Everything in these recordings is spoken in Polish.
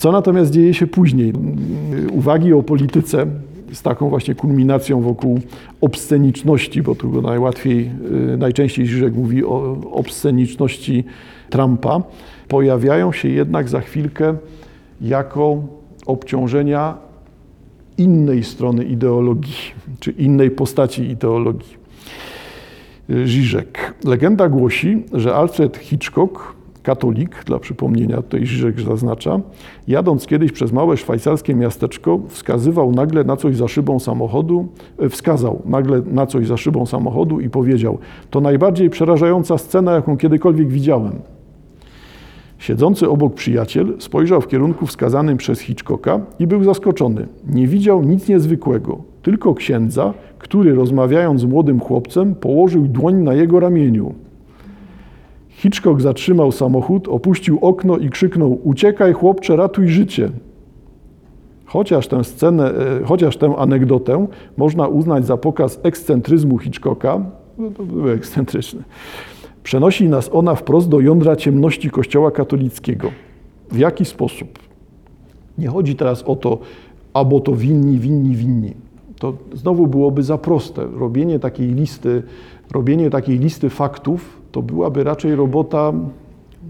Co natomiast dzieje się później? Uwagi o polityce z taką właśnie kulminacją wokół obsceniczności, bo tu najłatwiej, y, najczęściej Żyżek mówi o obsceniczności Trumpa, pojawiają się jednak za chwilkę jako obciążenia innej strony ideologii, czy innej postaci ideologii. Żyżek. Legenda głosi, że Alfred Hitchcock katolik, dla przypomnienia tutaj Żyżek zaznacza, jadąc kiedyś przez małe szwajcarskie miasteczko, wskazywał nagle na coś za szybą samochodu, e, wskazał nagle na coś za szybą samochodu i powiedział: To najbardziej przerażająca scena, jaką kiedykolwiek widziałem. Siedzący obok przyjaciel spojrzał w kierunku wskazanym przez Hitchcocka i był zaskoczony. Nie widział nic niezwykłego, tylko księdza, który rozmawiając z młodym chłopcem, położył dłoń na jego ramieniu. Hitchcock zatrzymał samochód, opuścił okno i krzyknął: Uciekaj, chłopcze, ratuj życie. Chociaż tę scenę, e, chociaż tę anegdotę można uznać za pokaz ekscentryzmu Hitchcocka, no to był ekscentryczny, przenosi nas ona wprost do jądra ciemności Kościoła katolickiego. W jaki sposób? Nie chodzi teraz o to, albo to winni, winni, winni. To znowu byłoby za proste. Robienie takiej listy, robienie takiej listy faktów to byłaby raczej robota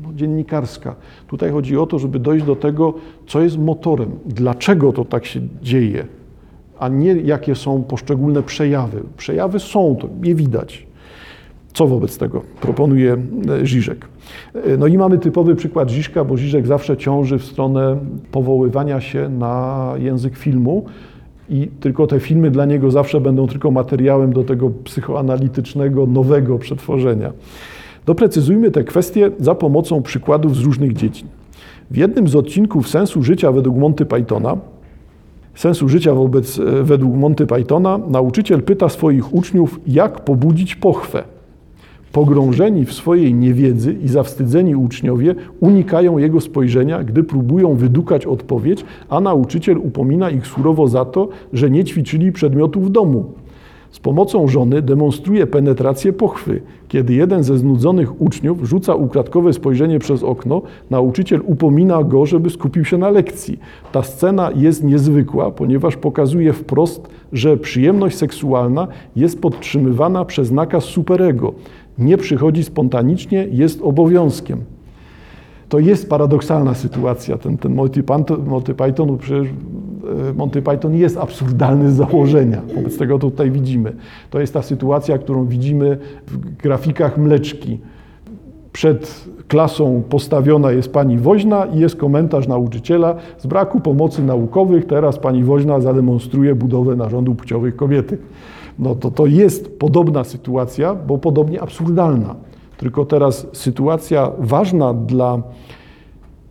no, dziennikarska. Tutaj chodzi o to, żeby dojść do tego, co jest motorem, dlaczego to tak się dzieje, a nie jakie są poszczególne przejawy. Przejawy są, to je widać. Co wobec tego proponuje e, Żyżek? E, no i mamy typowy przykład Żyżka, bo Żyżek zawsze ciąży w stronę powoływania się na język filmu, i tylko te filmy dla niego zawsze będą tylko materiałem do tego psychoanalitycznego, nowego przetworzenia. Doprecyzujmy te kwestie za pomocą przykładów z różnych dziedzin. W jednym z odcinków Sensu Życia według Monty Pythona, Sensu Życia wobec, e, według Monty Pythona, nauczyciel pyta swoich uczniów, jak pobudzić pochwę. Pogrążeni w swojej niewiedzy i zawstydzeni uczniowie unikają jego spojrzenia, gdy próbują wydukać odpowiedź, a nauczyciel upomina ich surowo za to, że nie ćwiczyli przedmiotów w domu. Z pomocą żony demonstruje penetrację pochwy. Kiedy jeden ze znudzonych uczniów rzuca ukradkowe spojrzenie przez okno, nauczyciel upomina go, żeby skupił się na lekcji. Ta scena jest niezwykła, ponieważ pokazuje wprost, że przyjemność seksualna jest podtrzymywana przez nakaz superego nie przychodzi spontanicznie, jest obowiązkiem. To jest paradoksalna sytuacja. Ten, ten Monty, Python, Monty Python, przecież e, Monty Python jest absurdalny z założenia. Wobec tego to tutaj widzimy. To jest ta sytuacja, którą widzimy w grafikach mleczki. Przed klasą postawiona jest pani woźna i jest komentarz nauczyciela. Z braku pomocy naukowych teraz pani woźna zademonstruje budowę narządów płciowych kobiety no to to jest podobna sytuacja, bo podobnie absurdalna. Tylko teraz sytuacja ważna dla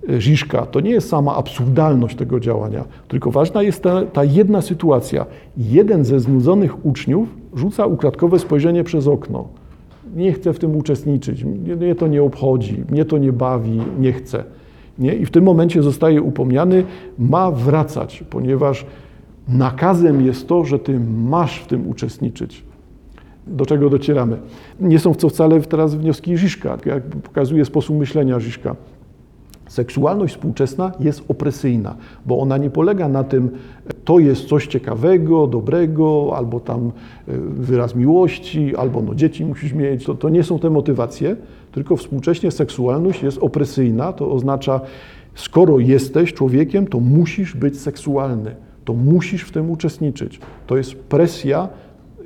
e, Żiszka to nie jest sama absurdalność tego działania, tylko ważna jest ta, ta jedna sytuacja. Jeden ze znudzonych uczniów rzuca ukradkowe spojrzenie przez okno. Nie chce w tym uczestniczyć, mnie to nie obchodzi, mnie to nie bawi, nie chce. Nie? I w tym momencie zostaje upomniany, ma wracać, ponieważ Nakazem jest to, że ty masz w tym uczestniczyć. Do czego docieramy? Nie są to wcale teraz wnioski Żyżka, jak pokazuje sposób myślenia Żyżka. Seksualność współczesna jest opresyjna, bo ona nie polega na tym, to jest coś ciekawego, dobrego, albo tam e, wyraz miłości, albo no dzieci musisz mieć. To, to nie są te motywacje, tylko współcześnie seksualność jest opresyjna, to oznacza, skoro jesteś człowiekiem, to musisz być seksualny to musisz w tym uczestniczyć. To jest presja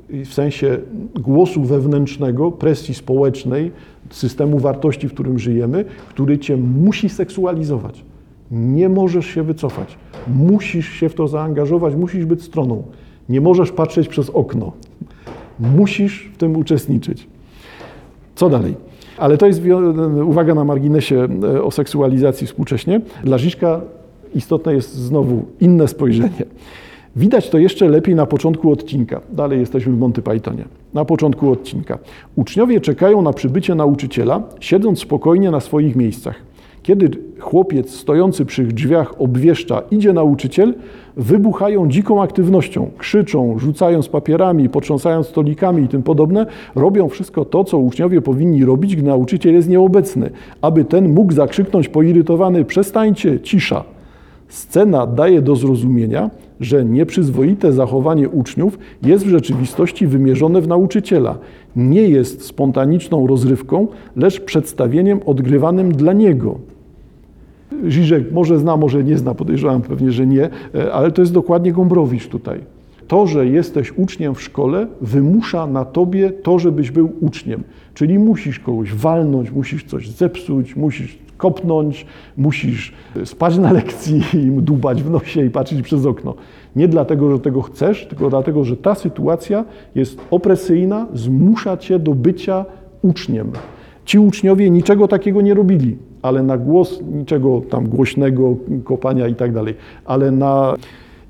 w sensie głosu wewnętrznego, presji społecznej, systemu wartości, w którym żyjemy, który cię musi seksualizować. Nie możesz się wycofać. Musisz się w to zaangażować, musisz być stroną. Nie możesz patrzeć przez okno. Musisz w tym uczestniczyć. Co dalej? Ale to jest uwaga na marginesie e, o seksualizacji współcześnie. Dla Żiżka istotne jest znowu inne spojrzenie. Widać to jeszcze lepiej na początku odcinka. Dalej jesteśmy w Monty Pythonie. Na początku odcinka. Uczniowie czekają na przybycie nauczyciela, siedząc spokojnie na swoich miejscach. Kiedy chłopiec stojący przy drzwiach obwieszcza, idzie nauczyciel, wybuchają dziką aktywnością, krzyczą, rzucając papierami, potrząsając stolikami i tym podobne, robią wszystko to, co uczniowie powinni robić, gdy nauczyciel jest nieobecny, aby ten mógł zakrzyknąć poirytowany: Przestańcie, cisza. Scena daje do zrozumienia, że nieprzyzwoite zachowanie uczniów jest w rzeczywistości wymierzone w nauczyciela. Nie jest spontaniczną rozrywką, lecz przedstawieniem odgrywanym dla niego. Żyżek może zna, może nie zna, podejrzewam pewnie, że nie, e, ale to jest dokładnie Gombrowicz tutaj. To, że jesteś uczniem w szkole, wymusza na tobie to, żebyś był uczniem. Czyli musisz kogoś walnąć, musisz coś zepsuć, musisz kopnąć, musisz spać na lekcji i dubać w nosie i patrzeć przez okno. Nie dlatego, że tego chcesz, tylko dlatego, że ta sytuacja jest opresyjna, zmusza cię do bycia uczniem. Ci uczniowie niczego takiego nie robili, ale na głos niczego tam głośnego, kopania i tak dalej, ale na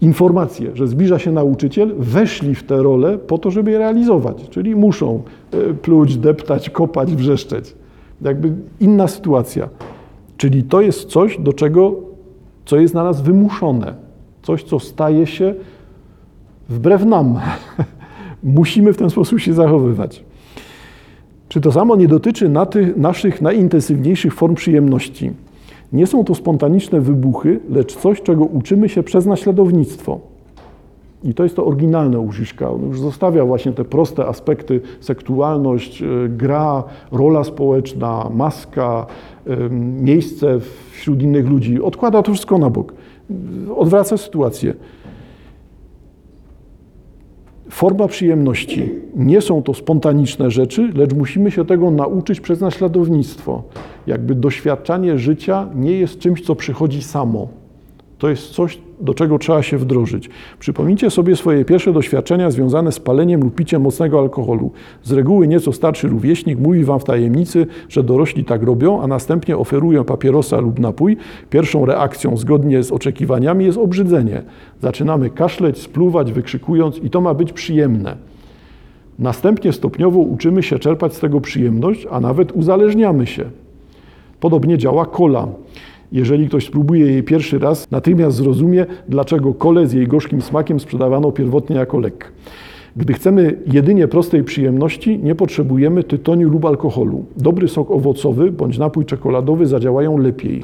informację, że zbliża się nauczyciel, weszli w tę rolę po to, żeby je realizować. Czyli muszą e, pluć, deptać, kopać, wrzeszczeć. Jakby inna sytuacja. Czyli to jest coś, do czego, co jest na nas wymuszone. Coś, co staje się wbrew nam. Musimy w ten sposób się zachowywać. Czy to samo nie dotyczy na tych, naszych najintensywniejszych form przyjemności? Nie są to spontaniczne wybuchy, lecz coś, czego uczymy się przez naśladownictwo. I to jest to oryginalne u. On już zostawia właśnie te proste aspekty, seksualność, e, gra, rola społeczna, maska, miejsce wśród innych ludzi. Odkłada to wszystko na bok. Odwraca sytuację. Forma przyjemności. Nie są to spontaniczne rzeczy, lecz musimy się tego nauczyć przez naśladownictwo. Jakby doświadczanie życia nie jest czymś, co przychodzi samo. To jest coś, do czego trzeba się wdrożyć. Przypomnijcie sobie swoje pierwsze doświadczenia związane z paleniem lub piciem mocnego alkoholu. Z reguły nieco starszy rówieśnik mówi wam w tajemnicy, że dorośli tak robią, a następnie oferują papierosa lub napój. Pierwszą reakcją zgodnie z oczekiwaniami jest obrzydzenie. Zaczynamy kaszleć, spluwać, wykrzykując i to ma być przyjemne. Następnie stopniowo uczymy się czerpać z tego przyjemność, a nawet uzależniamy się. Podobnie działa kola. Jeżeli ktoś spróbuje jej pierwszy raz, natychmiast zrozumie, dlaczego kole z jej gorzkim smakiem sprzedawano pierwotnie jako lek. Gdy chcemy jedynie prostej przyjemności, nie potrzebujemy tytoniu lub alkoholu. Dobry sok owocowy bądź napój czekoladowy zadziałają lepiej.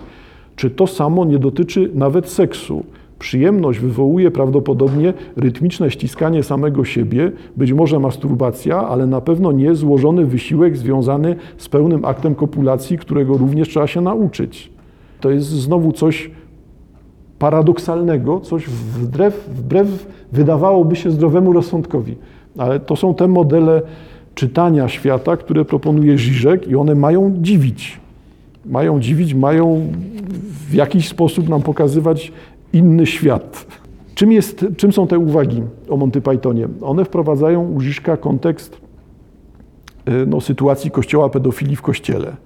Czy to samo nie dotyczy nawet seksu? Przyjemność wywołuje prawdopodobnie rytmiczne ściskanie samego siebie, być może masturbacja, ale na pewno nie złożony wysiłek związany z pełnym aktem kopulacji, którego również trzeba się nauczyć. To jest znowu coś paradoksalnego, coś wbrew, wbrew wydawałoby się zdrowemu rozsądkowi. Ale to są te modele czytania świata, które proponuje Żyżek i one mają dziwić. Mają dziwić, mają w jakiś sposób nam pokazywać inny świat. Czym, jest, czym są te uwagi o Monty Pythonie? One wprowadzają u Żyżka kontekst y, no, sytuacji kościoła pedofilii w kościele.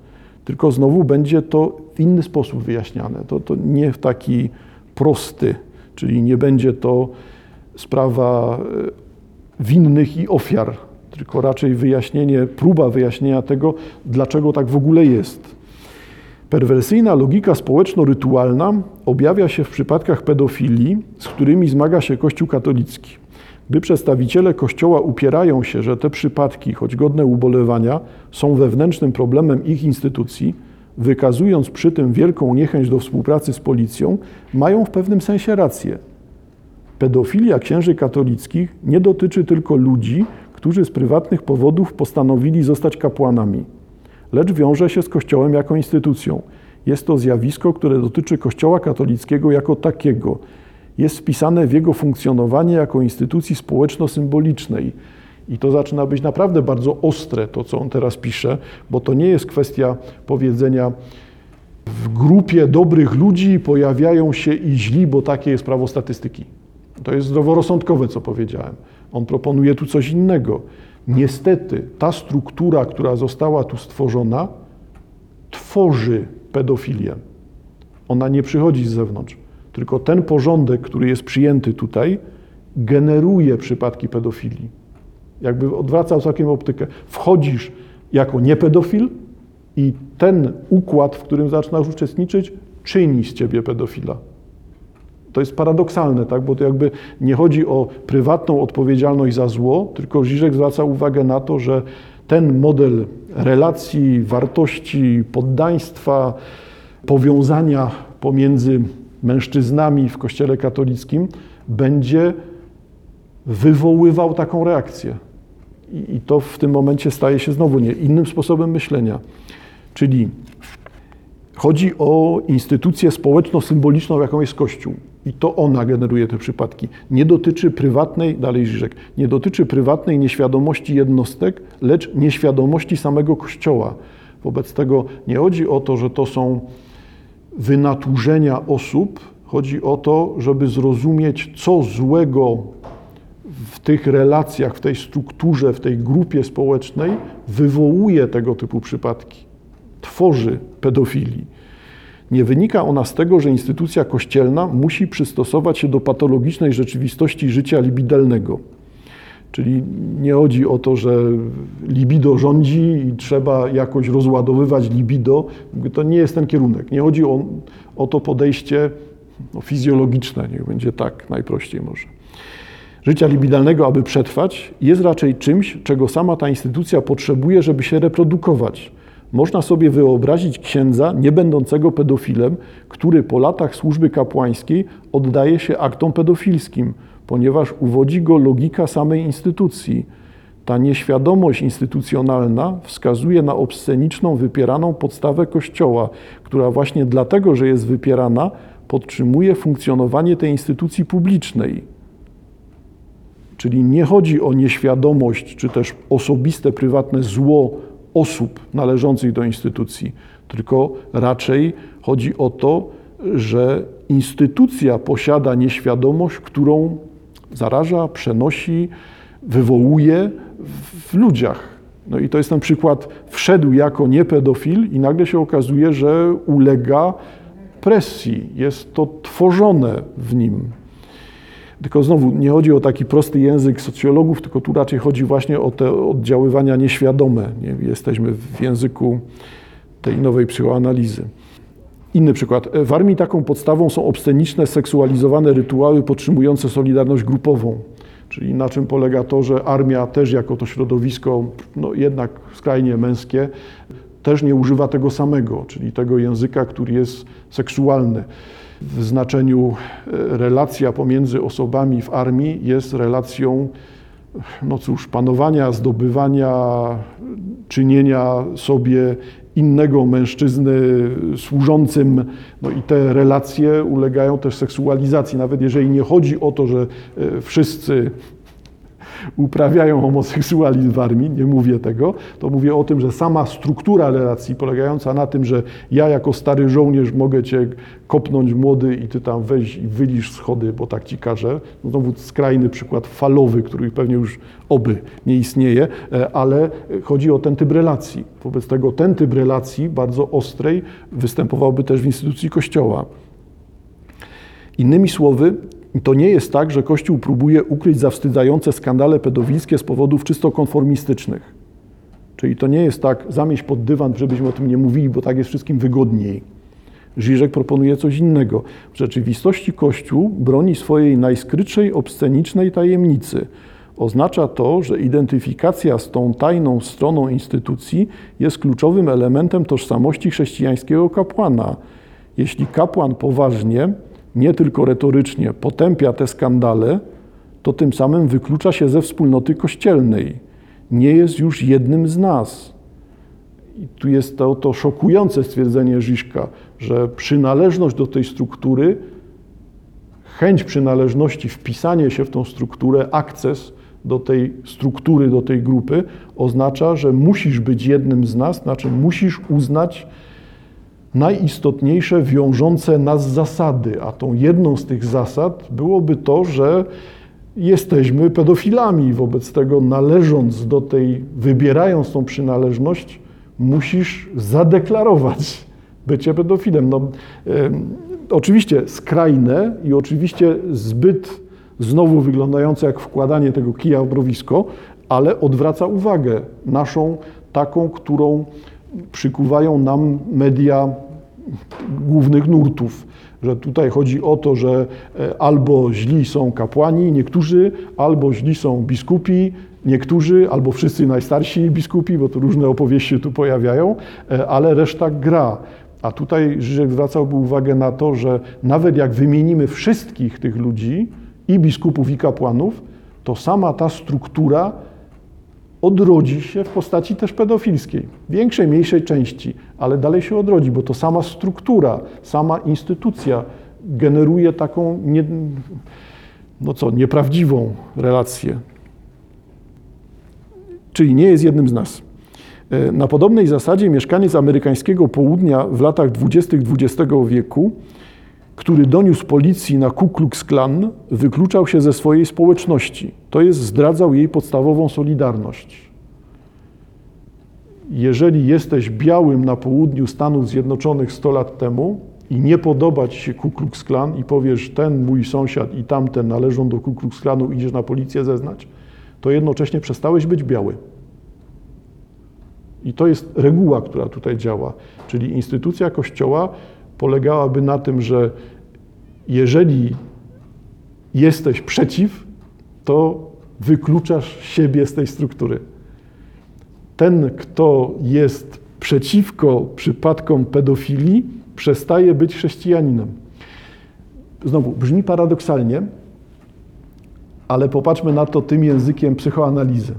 Tylko znowu będzie to w inny sposób wyjaśniane. To, to nie w taki prosty, czyli nie będzie to sprawa e, winnych i ofiar, tylko raczej wyjaśnienie, próba wyjaśnienia tego, dlaczego tak w ogóle jest. Perwersyjna logika społeczno-rytualna objawia się w przypadkach pedofilii, z którymi zmaga się Kościół katolicki. Gdy przedstawiciele Kościoła upierają się, że te przypadki, choć godne ubolewania, są wewnętrznym problemem ich instytucji, wykazując przy tym wielką niechęć do współpracy z policją, mają w pewnym sensie rację. Pedofilia księży katolickich nie dotyczy tylko ludzi, którzy z prywatnych powodów postanowili zostać kapłanami, lecz wiąże się z Kościołem jako instytucją. Jest to zjawisko, które dotyczy Kościoła katolickiego jako takiego, jest wpisane w jego funkcjonowanie jako instytucji społeczno-symbolicznej. I to zaczyna być naprawdę bardzo ostre, to co on teraz pisze, bo to nie jest kwestia powiedzenia, w grupie dobrych ludzi pojawiają się i źli, bo takie jest prawo statystyki. To jest zdroworozsądkowe, co powiedziałem. On proponuje tu coś innego. Niestety, ta struktura, która została tu stworzona, tworzy pedofilię. Ona nie przychodzi z zewnątrz. Tylko ten porządek, który jest przyjęty tutaj, generuje przypadki pedofilii. Jakby odwracał całkiem optykę. Wchodzisz jako niepedofil i ten układ, w którym zaczynasz uczestniczyć, czyni z ciebie pedofila. To jest paradoksalne, tak? bo to jakby nie chodzi o prywatną odpowiedzialność za zło, tylko Żyżek zwraca uwagę na to, że ten model relacji, wartości, poddaństwa, powiązania pomiędzy mężczyznami w Kościele katolickim, będzie wywoływał taką reakcję. I, I to w tym momencie staje się znowu nie innym sposobem myślenia. Czyli chodzi o instytucję społeczno-symboliczną, jaką jest Kościół. I to ona generuje te przypadki. Nie dotyczy prywatnej, dalej Żyżek, nie dotyczy prywatnej nieświadomości jednostek, lecz nieświadomości samego Kościoła. Wobec tego nie chodzi o to, że to są wynaturzenia osób, chodzi o to, żeby zrozumieć, co złego w tych relacjach, w tej strukturze, w tej grupie społecznej wywołuje tego typu przypadki, tworzy pedofilii. Nie wynika ona z tego, że instytucja kościelna musi przystosować się do patologicznej rzeczywistości życia libidelnego. Czyli nie chodzi o to, że libido rządzi i trzeba jakoś rozładowywać libido. To nie jest ten kierunek. Nie chodzi o, o to podejście no, fizjologiczne, niech będzie tak najprościej może. Życia libidalnego, aby przetrwać, jest raczej czymś, czego sama ta instytucja potrzebuje, żeby się reprodukować. Można sobie wyobrazić księdza nie będącego pedofilem, który po latach służby kapłańskiej oddaje się aktom pedofilskim, ponieważ uwodzi go logika samej instytucji. Ta nieświadomość instytucjonalna wskazuje na obsceniczną, wypieraną podstawę Kościoła, która właśnie dlatego, że jest wypierana, podtrzymuje funkcjonowanie tej instytucji publicznej. Czyli nie chodzi o nieświadomość czy też osobiste, prywatne zło osób należących do instytucji, tylko raczej chodzi o to, że instytucja posiada nieświadomość, którą zaraża, przenosi, wywołuje w ludziach. No i to jest ten przykład, wszedł jako niepedofil i nagle się okazuje, że ulega presji, jest to tworzone w nim. Tylko znowu nie chodzi o taki prosty język socjologów, tylko tu raczej chodzi właśnie o te oddziaływania nieświadome. Nie? Jesteśmy w języku tej nowej psychoanalizy. Inny przykład. W armii taką podstawą są obsceniczne, seksualizowane rytuały podtrzymujące solidarność grupową. Czyli na czym polega to, że armia też jako to środowisko, no jednak skrajnie męskie, też nie używa tego samego, czyli tego języka, który jest seksualny w znaczeniu e, relacja pomiędzy osobami w armii jest relacją, no cóż, panowania, zdobywania, czynienia sobie innego mężczyzny służącym, no i te relacje ulegają też seksualizacji, nawet jeżeli nie chodzi o to, że e, wszyscy uprawiają homoseksualizm w armii, nie mówię tego, to mówię o tym, że sama struktura relacji polegająca na tym, że ja jako stary żołnierz mogę cię kopnąć młody i ty tam weź i wylisz schody, bo tak ci każę. No znowu skrajny przykład falowy, który pewnie już oby nie istnieje, e, ale chodzi o ten typ relacji. Wobec tego ten typ relacji bardzo ostrej występowałby też w instytucji Kościoła. Innymi słowy, to nie jest tak, że Kościół próbuje ukryć zawstydzające skandale pedofilskie z powodów czysto konformistycznych. Czyli to nie jest tak, zamieść pod dywan, żebyśmy o tym nie mówili, bo tak jest wszystkim wygodniej. Żyżek proponuje coś innego. W rzeczywistości Kościół broni swojej najskrytszej, obscenicznej tajemnicy. Oznacza to, że identyfikacja z tą tajną stroną instytucji jest kluczowym elementem tożsamości chrześcijańskiego kapłana. Jeśli kapłan poważnie nie tylko retorycznie potępia te skandale, to tym samym wyklucza się ze wspólnoty kościelnej. Nie jest już jednym z nas. I tu jest to, to szokujące stwierdzenie Żyżka, że przynależność do tej struktury, chęć przynależności, wpisanie się w tą strukturę, akces do tej struktury, do tej grupy oznacza, że musisz być jednym z nas, znaczy musisz uznać najistotniejsze wiążące nas zasady, a tą jedną z tych zasad byłoby to, że jesteśmy pedofilami. Wobec tego, należąc do tej, wybierając tą przynależność, musisz zadeklarować bycie pedofilem. No, oczywiście skrajne i oczywiście zbyt znowu wyglądające jak wkładanie tego kija w browisko, ale odwraca uwagę naszą, taką, którą przykuwają nam media głównych nurtów. Że tutaj chodzi o to, że e, albo źli są kapłani, niektórzy, albo źli są biskupi, niektórzy, albo wszyscy najstarsi biskupi, bo tu różne opowieści tu pojawiają, e, ale reszta gra. A tutaj Żyżek zwracałby uwagę na to, że nawet jak wymienimy wszystkich tych ludzi, i biskupów, i kapłanów, to sama ta struktura odrodzi się w postaci też pedofilskiej. Większej, mniejszej części, ale dalej się odrodzi, bo to sama struktura, sama instytucja generuje taką nie, no co, nieprawdziwą relację. Czyli nie jest jednym z nas. E, na podobnej zasadzie mieszkaniec amerykańskiego południa w latach 20. XX wieku, który doniósł policji na Ku Klux Klan, wykluczał się ze swojej społeczności. To jest zdradzał jej podstawową solidarność. Jeżeli jesteś białym na południu Stanów Zjednoczonych 100 lat temu i nie podoba ci się Ku Klux Klan i powiesz, ten mój sąsiad i tamten należą do Ku Klux Klanu idziesz na policję zeznać, to jednocześnie przestałeś być biały. I to jest reguła, która tutaj działa. Czyli instytucja Kościoła polegałaby na tym, że jeżeli jesteś przeciw, to wykluczasz siebie z tej struktury. Ten, kto jest przeciwko przypadkom pedofilii, przestaje być chrześcijaninem. Znowu, brzmi paradoksalnie, ale popatrzmy na to tym językiem psychoanalizy.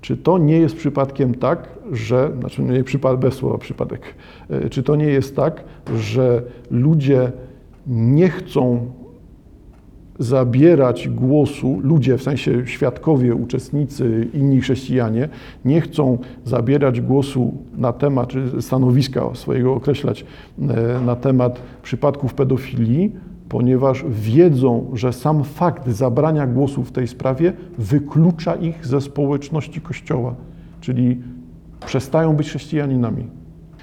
Czy to nie jest przypadkiem tak, że, znaczy nie przypadek, bez słowa przypadek, e, czy to nie jest tak, że ludzie nie chcą zabierać głosu, ludzie w sensie świadkowie, uczestnicy, inni chrześcijanie, nie chcą zabierać głosu na temat, czy stanowiska swojego określać e, na temat przypadków pedofilii, ponieważ wiedzą, że sam fakt zabrania głosu w tej sprawie wyklucza ich ze społeczności Kościoła, czyli przestają być chrześcijaninami.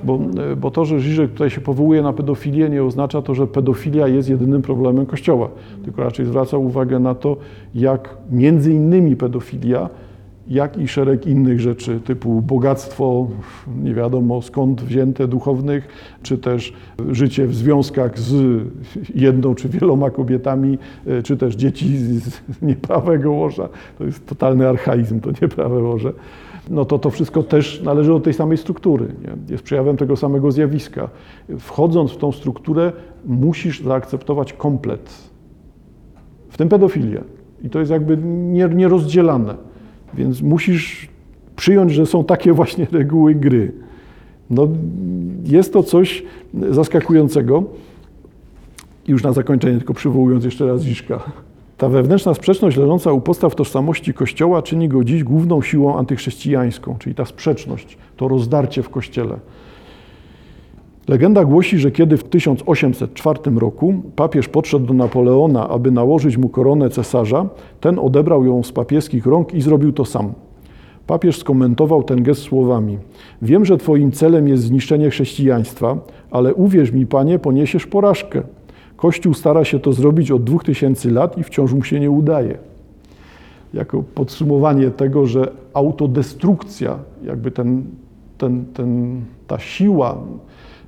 Bo, bo to, że Żyżek tutaj się powołuje na pedofilię, nie oznacza to, że pedofilia jest jedynym problemem Kościoła, tylko raczej zwraca uwagę na to, jak między innymi pedofilia jak i szereg innych rzeczy, typu bogactwo, nie wiadomo skąd wzięte duchownych, czy też życie w związkach z jedną czy wieloma kobietami, e, czy też dzieci z nieprawego łoża. To jest totalny archaizm, to nieprawe łoże. No to to wszystko też należy do tej samej struktury, nie? jest przejawem tego samego zjawiska. Wchodząc w tą strukturę, musisz zaakceptować komplet, w tym pedofilię. I to jest jakby nierozdzielane. Więc musisz przyjąć, że są takie właśnie reguły gry. No, jest to coś zaskakującego. Już na zakończenie, tylko przywołując jeszcze raz Ziszka. Ta wewnętrzna sprzeczność leżąca u podstaw tożsamości Kościoła czyni go dziś główną siłą antychrześcijańską, czyli ta sprzeczność, to rozdarcie w Kościele. Legenda głosi, że kiedy w 1804 roku papież podszedł do Napoleona, aby nałożyć mu koronę cesarza, ten odebrał ją z papieskich rąk i zrobił to sam. Papież skomentował ten gest słowami: Wiem, że Twoim celem jest zniszczenie chrześcijaństwa, ale uwierz mi, panie, poniesiesz porażkę. Kościół stara się to zrobić od dwóch tysięcy lat i wciąż mu się nie udaje. Jako podsumowanie tego, że autodestrukcja, jakby ten, ten, ten, ta siła,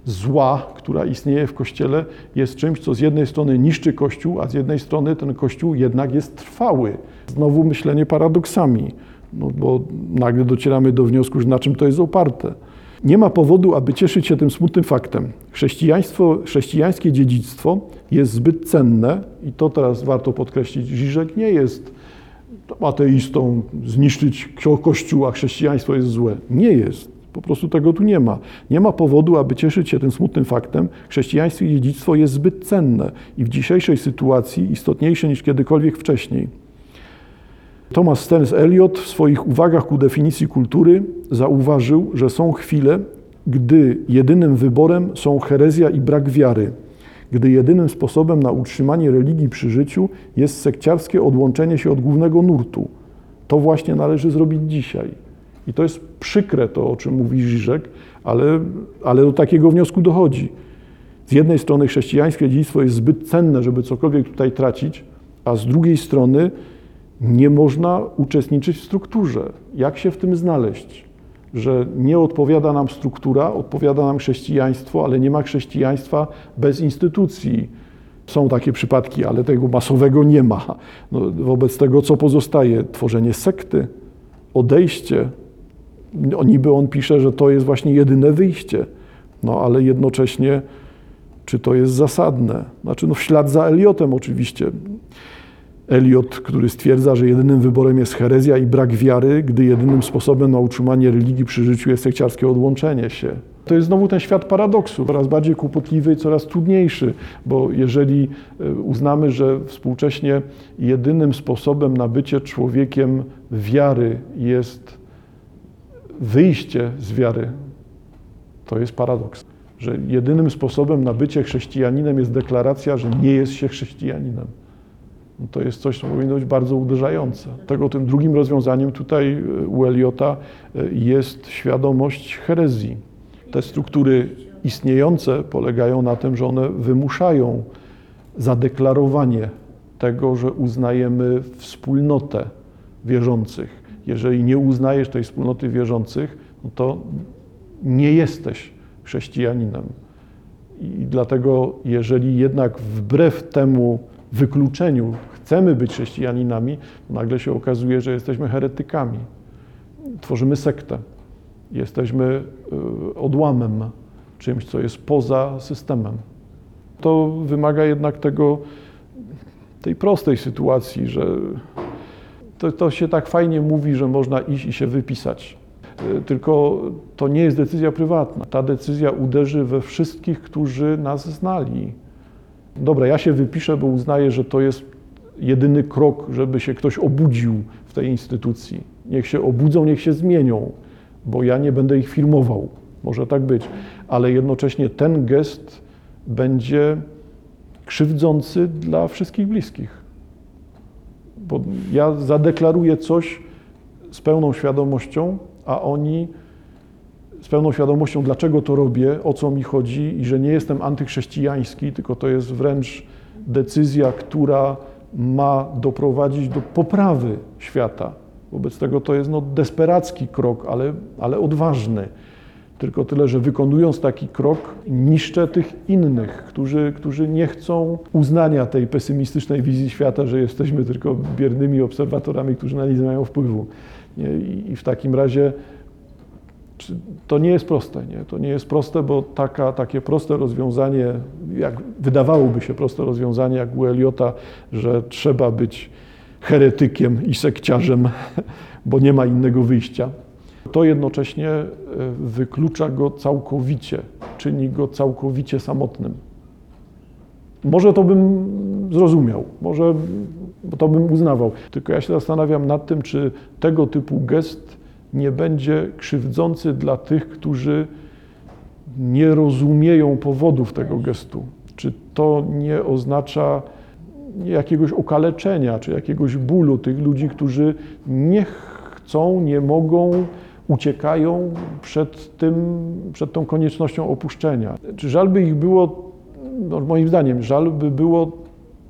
zła, która istnieje w Kościele, jest czymś, co z jednej strony niszczy Kościół, a z jednej strony ten Kościół jednak jest trwały. Znowu myślenie paradoksami, no bo nagle docieramy do wniosku, że na czym to jest oparte. Nie ma powodu, aby cieszyć się tym smutnym faktem. Chrześcijaństwo, chrześcijańskie dziedzictwo jest zbyt cenne i to teraz warto podkreślić. Żyżek nie jest ateistą, zniszczyć Kościół, a chrześcijaństwo jest złe. Nie jest. Po prostu tego tu nie ma. Nie ma powodu, aby cieszyć się tym smutnym faktem. Chrześcijaństwo i dziedzictwo jest zbyt cenne i w dzisiejszej sytuacji istotniejsze niż kiedykolwiek wcześniej. Thomas Stearns Eliot w swoich uwagach ku definicji kultury zauważył, że są chwile, gdy jedynym wyborem są herezja i brak wiary, gdy jedynym sposobem na utrzymanie religii przy życiu jest sekciarskie odłączenie się od głównego nurtu. To właśnie należy zrobić dzisiaj. I to jest przykre to, o czym mówi Żyżek, ale, ale do takiego wniosku dochodzi. Z jednej strony chrześcijańskie dziedzictwo jest zbyt cenne, żeby cokolwiek tutaj tracić, a z drugiej strony nie można uczestniczyć w strukturze. Jak się w tym znaleźć? Że nie odpowiada nam struktura, odpowiada nam chrześcijaństwo, ale nie ma chrześcijaństwa bez instytucji. Są takie przypadki, ale tego masowego nie ma. No, wobec tego, co pozostaje? Tworzenie sekty, odejście niby on pisze, że to jest właśnie jedyne wyjście. No ale jednocześnie, czy to jest zasadne? Znaczy, no w ślad za Eliotem oczywiście. Eliot, który stwierdza, że jedynym wyborem jest herezja i brak wiary, gdy jedynym sposobem na utrzymanie religii przy życiu jest sekciarskie odłączenie się. To jest znowu ten świat paradoksu, coraz bardziej kłopotliwy i coraz trudniejszy, bo jeżeli e, uznamy, że współcześnie jedynym sposobem na bycie człowiekiem wiary jest wyjście z wiary, to jest paradoks. Że jedynym sposobem na bycie chrześcijaninem jest deklaracja, że nie jest się chrześcijaninem. To jest coś, co powinno być bardzo uderzające. Tego tym drugim rozwiązaniem tutaj e, u Eliota e, jest świadomość herezji. Te struktury istniejące polegają na tym, że one wymuszają zadeklarowanie tego, że uznajemy wspólnotę wierzących. Jeżeli nie uznajesz tej wspólnoty wierzących, no to nie jesteś chrześcijaninem. I dlatego, jeżeli jednak wbrew temu wykluczeniu chcemy być chrześcijaninami, nagle się okazuje, że jesteśmy heretykami. Tworzymy sektę. Jesteśmy y, odłamem, czymś, co jest poza systemem. To wymaga jednak tego, tej prostej sytuacji, że to, to się tak fajnie mówi, że można iść i się wypisać. Y, tylko to nie jest decyzja prywatna. Ta decyzja uderzy we wszystkich, którzy nas znali. Dobra, ja się wypiszę, bo uznaję, że to jest jedyny krok, żeby się ktoś obudził w tej instytucji. Niech się obudzą, niech się zmienią, bo ja nie będę ich filmował. Może tak być, ale jednocześnie ten gest będzie krzywdzący dla wszystkich bliskich. Bo ja zadeklaruję coś z pełną świadomością, a oni z pełną świadomością, dlaczego to robię, o co mi chodzi i że nie jestem antychrześcijański, tylko to jest wręcz decyzja, która ma doprowadzić do poprawy świata. Wobec tego to jest no, desperacki krok, ale, ale odważny. Tylko tyle, że wykonując taki krok, niszczę tych innych, którzy, którzy nie chcą uznania tej pesymistycznej wizji świata, że jesteśmy tylko biernymi obserwatorami, którzy na nic nie mają wpływu. I, w takim razie to nie jest proste. Nie? To nie jest proste, bo taka, takie proste rozwiązanie, jak wydawałoby się proste rozwiązanie, jak u Eliota, że trzeba być heretykiem i sekciarzem, bo nie ma innego wyjścia, to jednocześnie e, wyklucza go całkowicie, czyni go całkowicie samotnym. Może to bym zrozumiał, może to bym uznawał, tylko ja się zastanawiam nad tym, czy tego typu gest nie będzie krzywdzący dla tych, którzy nie rozumieją powodów tego gestu. Czy to nie oznacza jakiegoś okaleczenia, czy jakiegoś bólu tych ludzi, którzy nie chcą, nie mogą, uciekają przed, tym, przed tą koniecznością opuszczenia. Czy żal by ich było, no moim zdaniem, żal by było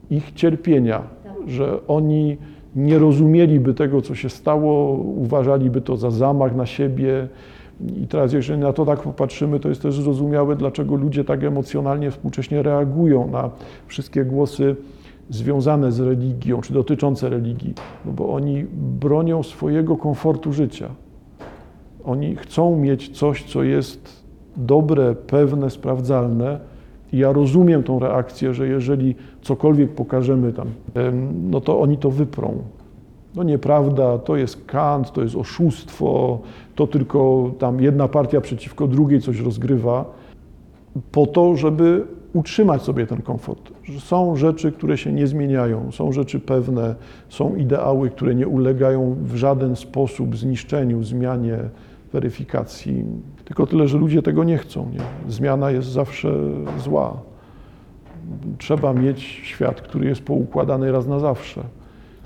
ich cierpienia, że oni nie rozumieliby tego, co się stało, uważaliby to za zamach na siebie. I teraz, jeżeli na to tak popatrzymy, to jest też zrozumiałe, dlaczego ludzie tak emocjonalnie współcześnie reagują na wszystkie głosy związane z religią, czy dotyczące religii, no bo oni bronią swojego komfortu życia. Oni chcą mieć coś, co jest dobre, pewne, sprawdzalne. Ja rozumiem tą reakcję, że jeżeli cokolwiek pokażemy tam, no to oni to wyprą. No nieprawda, to jest kant, to jest oszustwo, to tylko tam jedna partia przeciwko drugiej coś rozgrywa, po to, żeby utrzymać sobie ten komfort. Są rzeczy, które się nie zmieniają, są rzeczy pewne, są ideały, które nie ulegają w żaden sposób zniszczeniu, zmianie, weryfikacji. Tylko tyle, że ludzie tego nie chcą. Nie? Zmiana jest zawsze zła. Trzeba mieć świat, który jest poukładany raz na zawsze.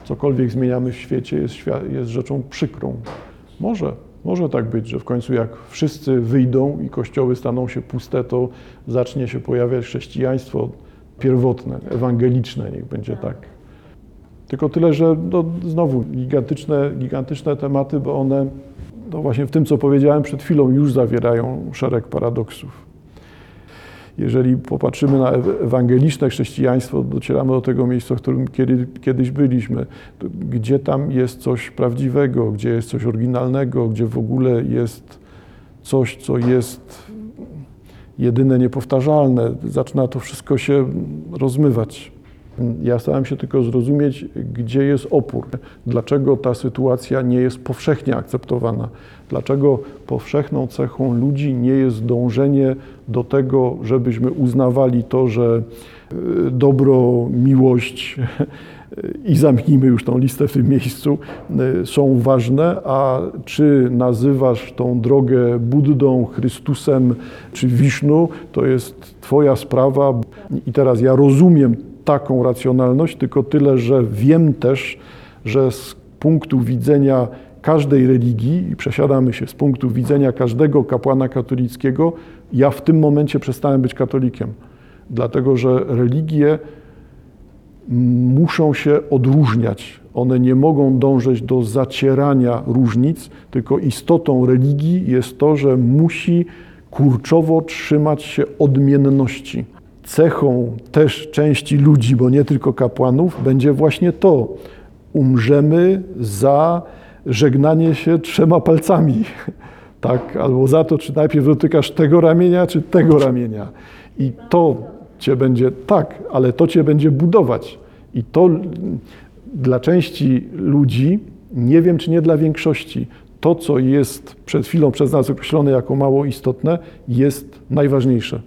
Cokolwiek zmieniamy w świecie jest, jest rzeczą przykrą. Może, może tak być, że w końcu jak wszyscy wyjdą i kościoły staną się puste, to zacznie się pojawiać chrześcijaństwo pierwotne, ewangeliczne, niech będzie tak. Tylko tyle, że no, znowu gigantyczne, gigantyczne tematy, bo one no właśnie w tym, co powiedziałem przed chwilą, już zawierają szereg paradoksów. Jeżeli popatrzymy na ewangeliczne chrześcijaństwo, docieramy do tego miejsca, w którym kiedy, kiedyś byliśmy, gdzie tam jest coś prawdziwego, gdzie jest coś oryginalnego, gdzie w ogóle jest coś, co jest jedyne niepowtarzalne. Zaczyna to wszystko się rozmywać. Ja starałem się tylko zrozumieć, gdzie jest opór, dlaczego ta sytuacja nie jest powszechnie akceptowana, dlaczego powszechną cechą ludzi nie jest dążenie do tego, żebyśmy uznawali to, że y, dobro, miłość i zamknijmy już tą listę w tym miejscu, y, są ważne, a czy nazywasz tą drogę Buddą, Chrystusem czy Wisznu, to jest Twoja sprawa. I teraz ja rozumiem taką racjonalność, tylko tyle, że wiem też, że z punktu widzenia każdej religii, i przesiadamy się z punktu widzenia każdego kapłana katolickiego, ja w tym momencie przestałem być katolikiem. Dlatego, że religie muszą się odróżniać. One nie mogą dążyć do zacierania różnic, tylko istotą religii jest to, że musi kurczowo trzymać się odmienności. Cechą też części ludzi, bo nie tylko kapłanów, będzie właśnie to. Umrzemy za żegnanie się trzema palcami. Tak, albo za to, czy najpierw dotykasz tego ramienia, czy tego ramienia. I to cię będzie, tak, ale to cię będzie budować. I to dla części ludzi, nie wiem czy nie dla większości, to co jest przed chwilą przez nas określone jako mało istotne, jest najważniejsze.